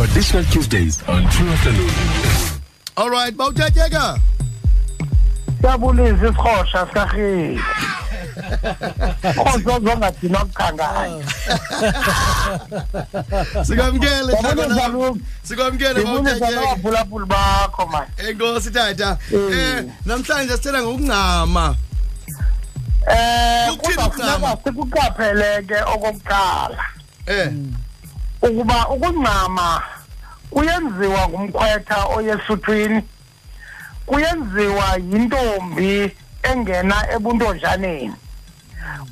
Traditional Tuesdays on True Afternoon. All right, Bauta Jagger. enkosi tata. Um namhlanje sithela ngokuncama. Um kuzafuneka sikuqaphele okokuqala um eh. Ukuba ukuncama kuyenziwa ngumkhwetha oyesuthwini kuyenziwa yintombi engena ebuntonjaneni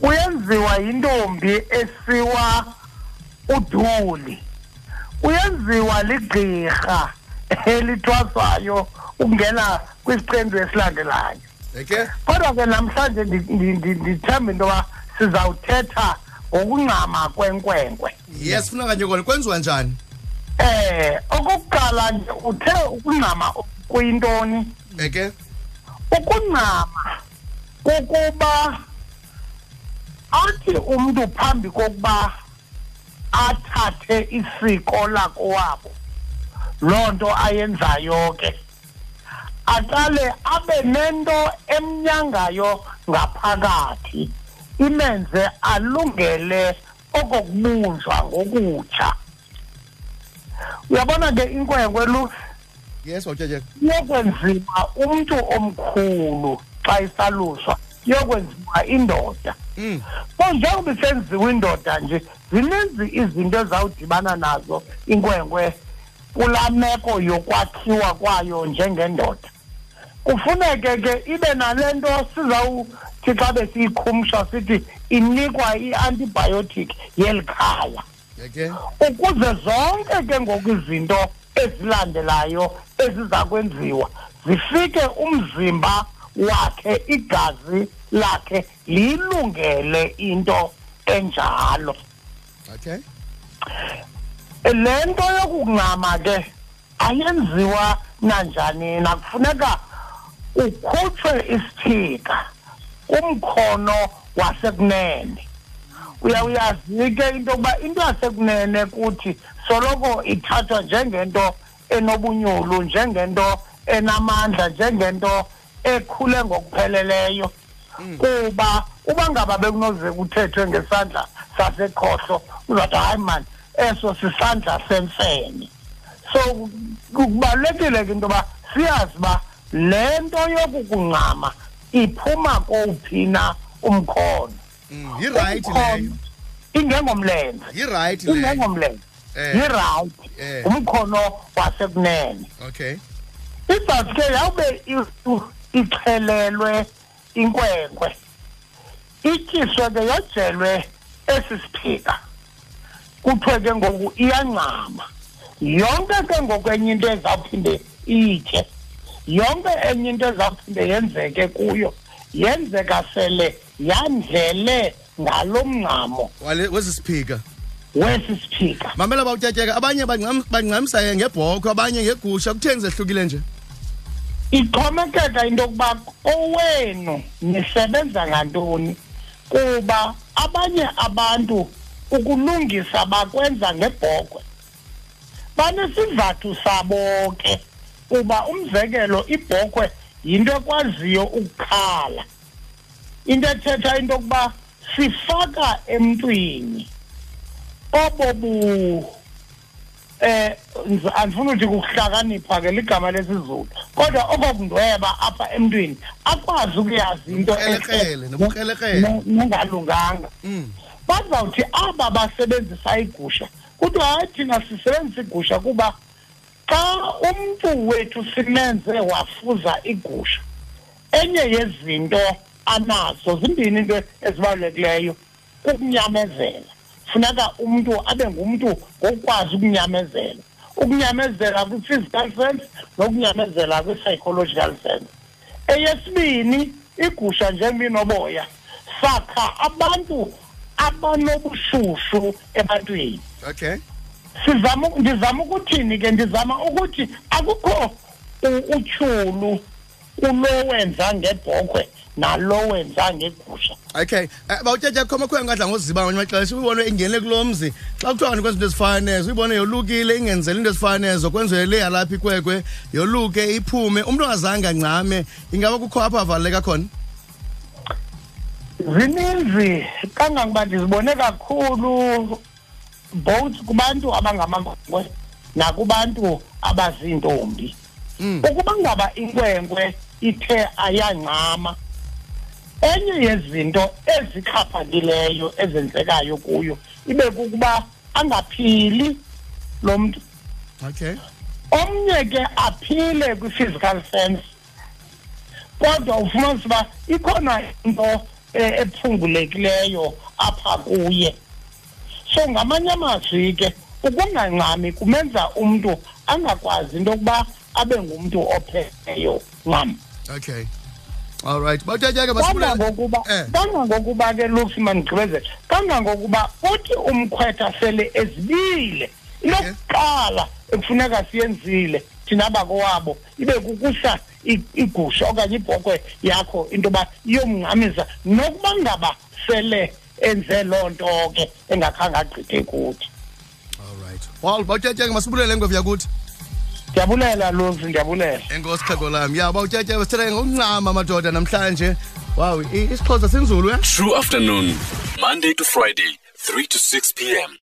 kuyenziwa yintombi esiwa uduli kuyenziwa ligqirha elithwaswayo ukungena kwisiqendu esilandelayo. Kodwa ke namhlanje ndi- ndi- ndi- ndithemba into yoba sizawuthetha ngokuncama kwenkwenkwe. Yes funa kanye kona kwenziwa njani? Eh okokuqala nje uthe ukuncama kuyintoni? Eke? Ukuncama kukuba athi umntu phambi kokuba athathe isiko lakowabo loo nto ayenzayo ke. Aqale abe nento emnyangayo ngaphakathi. Imenze alungele okokubunjwa ngokutsha. Uyabona ke inkwenkwe lu? Yes bawutyatyeka iyokwenziwa umntu omkhulu xa isaluswa iyokwenziwa indoda. Mm. So njengoba isenziwa indoda nje zininzi izinto ezawudibana nazo inkwenkwe kulaa meko yokwakhiwa kwayo njengendoda. Kufuneke ke ibe nale nto sizawuthi xa besiyikhumsha sithi inikwa i-antibiotic yeli khaya eke ukuze zonke ke ngoku izinto ezilandelayo eziza kwenziwa zifike umzimba wakhe igazi lakhe liyilungele into enjalo. Okay. Le nto yokuncama ke ayenziwa nanjani? Na kufuneka ukhutshwe isithika. Kumkhono wasekunene. Uyawuyazi ke into yokuba into yasekunene kuthi soloko ithathwa njengento enobunyulu njengento enamandla njengento ekhule ngokupheleleyo. Kuba uba ngaba bekunoze kuthethwe ngesandla sasekhohlo uzawuthi hayi mani eso sisandla semfene. So kubalulekile ke into yoba siyazi uba le nto yokukuncama iphuma kowuphi na umkhono Mm, yi-right Umkhono leyo. ingengomlenze. Yi-right leyo. Ingengomlenze. Eh. yi-right. Eh. umkhono wasekunene. Okay. Ibhasi ke yawube ixhelelwe inkwenkwe. Ityiswe ke yojelwe esi siphika kuthiwe ke ngoku iyancama yonke ke ngoku enye into ezawuphinde iyitye yonke enye into ezawuphinde yenzeke kuyo yenzeka sele yandlele ngalo mncamo wale wesisiphika wesi siphika. Mamela bawutyatyeka abanye bancam- bancamisa ngebhokhwe abanye ngegusha kutheni zehlukile nje? Ixhomekeka into yokuba owenu nisebenza ngantoni kuba abanye abantu ukulungisa bakwenza ngebhokhwe. Banesizathu sabo ke. Kuba umzekelo ibhokhwe yinto ekwaziyo ukukhala. Into ethetha into yokuba sifaka emntwini. Obo bu eh andifuna ukuthi kukuhlakanipha ke ligama lesizulu kodwa okokundweba apha emntwini akwazi ukuyazi into nengalunganga. Mm. Bazawuthi aba basebenzisa igusha kuthiwa hayi thina sisebenzisa igusha kuba xa umntu wethu simenze wafuza igusha enye yezinto anazo zimbini into ezibalulekileyo? Kukunyamezela funeka umntu abe ngumntu ngokukwazi ukunyamezela ukunyamezela kwi-physical sense nokunyamezela kwi-psychological sense. Eyesibini igusha njengoba inoboya sakha abantu abanobushushu ebantwini. Okay. Sizama ndizama ukuthini ke? Ndizama ukuthi akukho utyhulu kulo wenza ngebhokhwe nalo wenza ngegusha. Okay. Eh, bawutyatya khoma khwe ngadla ngoziba ngamanye amaxesha uyibone ingene kulo mzi. Xa kuthiwa kanti kwenza into ezifana nezo uyibone yolukile ingenzela into ezifana nezo kwenziwe le yalapha ikwekwe yoluke iphume umntu ongazange ancame ingaba kukho apho avaleleka khona? Zininzi kangangoba ndizibone kakhulu both kubantu abangamankwenkwe nakubantu abaziintombi Mm. ukuba ngaba inkwenkwe ithe ayancama enye yezinto ezixhaphakileyo ezenzekayo kuyo ibe kukuba angaphili lo mntu. Okay. Omnye ke aphile kwi-physical sense kodwa ufumanisa uba ikhona into eh, ephungulekileyo apha kuye. So ngamanye amazwi ke ukungancami kumenza umntu angakwazi into yokuba abe ngumntu ophetheyo. Ncam okay. All right. Bawutyatya ke masibulele kangangokuba Eh. kangangokuba ke luksi mandigqibezele kangangokuba uthi umkhwetha sele ezibile. Into yokuqala ekufuneka siyenzile thina bakowabo ibe kukusa igusha okanye ibhokhwe yakho into yoba iyomngxamisa. Nokuba ngaba sele enze loo nto ke engakhange agqithe kuthi. All right. Well bawutyatya ke masibulele ngwevu yakuthi? Ndiyabulela luksi ndiyabulela. Enkosi xhego lam ya bawutyatya sithetha ngokuncama madoda namhlanje. Wow i- isixhosa sinzulu ya? True afternoon, Monday to Friday, 3 to 6 p.m.